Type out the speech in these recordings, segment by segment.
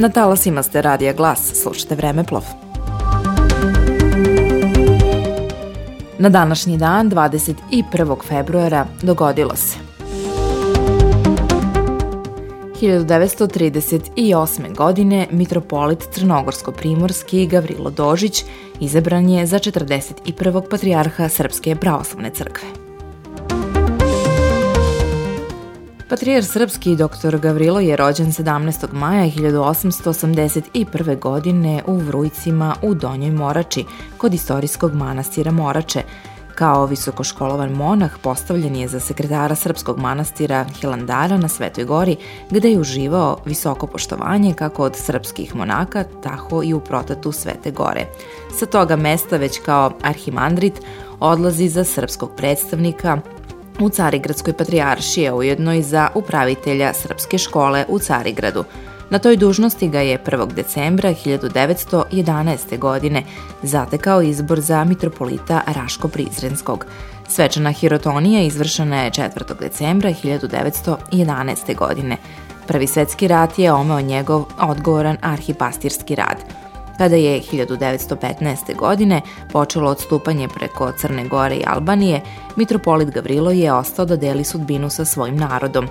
Na talasima ste Radija Glas, slušate Vremeplov. Na današnji dan, 21. februara, dogodilo se. 1938. godine mitropolit Crnogorsko-Primorski Gavrilo Dožić izabran je za 41. patrijarha Srpske pravoslavne crkve. Patrijar srpski dr. Gavrilo je rođen 17. maja 1881. godine u Vrujcima u Donjoj Morači, kod istorijskog manastira Morače. Kao visokoškolovan monah postavljen je za sekretara srpskog manastira Hilandara na Svetoj gori, gde je uživao visoko poštovanje kako od srpskih monaka, tako i u protatu Svete gore. Sa toga mesta već kao arhimandrit odlazi za srpskog predstavnika u Carigradskoj patrijaršiji, a ujedno i za upravitelja Srpske škole u Carigradu. Na toj dužnosti ga je 1. decembra 1911. godine zatekao izbor za mitropolita Raško-Prizrenskog. Svečana hirotonija izvršena je 4. decembra 1911. godine. Prvi svetski rat je omeo njegov odgovoran arhipastirski rad – Kada je 1915. godine počelo odstupanje preko Crne Gore i Albanije, mitropolit Gavrilo je ostao da deli sudbinu sa svojim narodom.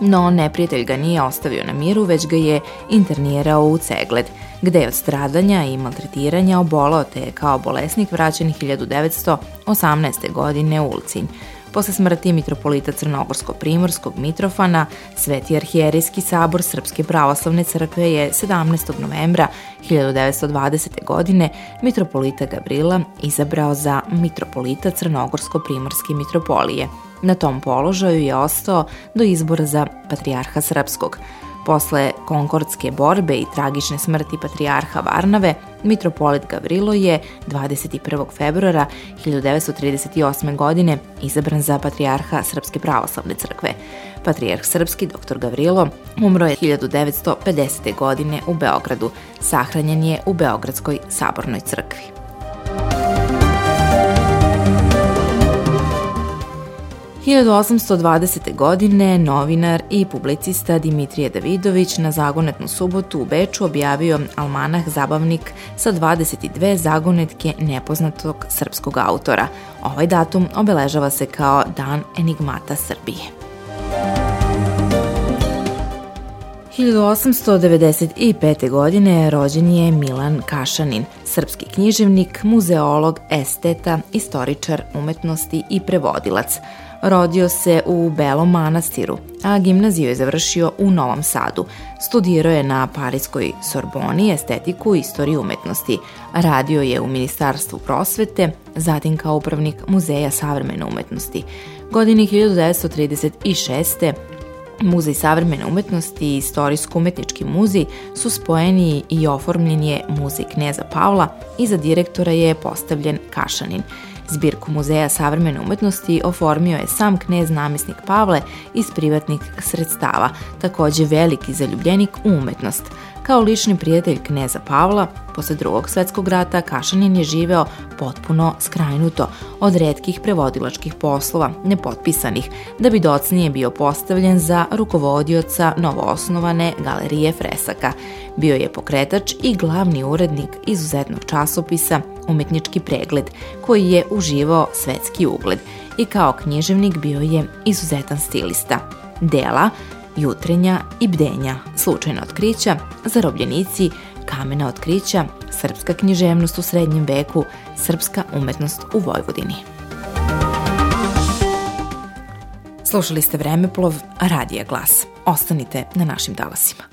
No, neprijatelj ga nije ostavio na miru, već ga je internirao u Cegled, gde je od stradanja i maltretiranja obolao te je kao bolesnik vraćen 1918. godine u Ulcinj. Posle smrti mitropolita Crnogorsko-Primorskog Mitrofana, Sveti arhijerijski sabor Srpske pravoslavne crkve je 17. novembra 1920. godine mitropolita Gavrila izabrao za mitropolita Crnogorsko-Primorske mitropolije. Na tom položaju je ostao do izbora za patrijarha srpskog – Posle konkordske borbe i tragične smrti patrijarha Varnave, mitropolit Gavrilo je 21. februara 1938. godine izabran za patrijarha Srpske pravoslavne crkve. Patrijarh srpski dr. Gavrilo umro je 1950. godine u Beogradu. Sahranjen je u Beogradskoj sabornoj crkvi. 1820. godine novinar i publicista Dimitrije Davidović na zagonetnu subotu u Beču objavio almanah Zabavnik sa 22 zagonetke nepoznatog srpskog autora. Ovaj datum obeležava se kao Dan enigmata Srbije. 1895. godine rođen je Milan Kašanin, srpski književnik, muzeolog, esteta, istoričar umetnosti i prevodilac. Rodio se u Belom manastiru, a gimnaziju je završio u Novom Sadu. Studirao je na Parijskoj Sorboni estetiku i istoriju umetnosti. Radio je u Ministarstvu prosvete, zatim kao upravnik Muzeja savremene umetnosti. Godini 1936. Muzej savremene umetnosti i Istorijsko-umetnički muzej su spojeni i oformljen je Muzej Kneza Pavla i za direktora je postavljen Kašanin – Zbirku Muzeja savremene umetnosti oformio je sam knez namesnik Pavle iz privatnih sredstava, takođe veliki zaljubljenik u umetnost. Kao lični prijatelj kneza Pavla, posle drugog svetskog rata Kašanin je živeo potpuno skrajnuto od redkih prevodilačkih poslova, nepotpisanih, da bi docnije bio postavljen za rukovodioca novoosnovane galerije fresaka. Bio je pokretač i glavni urednik izuzetnog časopisa Umetnički pregled, koji je uživao svetski ugled i kao književnik bio je izuzetan stilista. Dela, jutrenja i bdenja, slučajna otkrića, zarobljenici, kamena otkrića, srpska književnost u srednjem veku, srpska umetnost u Vojvodini. Slušali ste Vremeplov, Radija Glas. Ostanite na našim dalasima.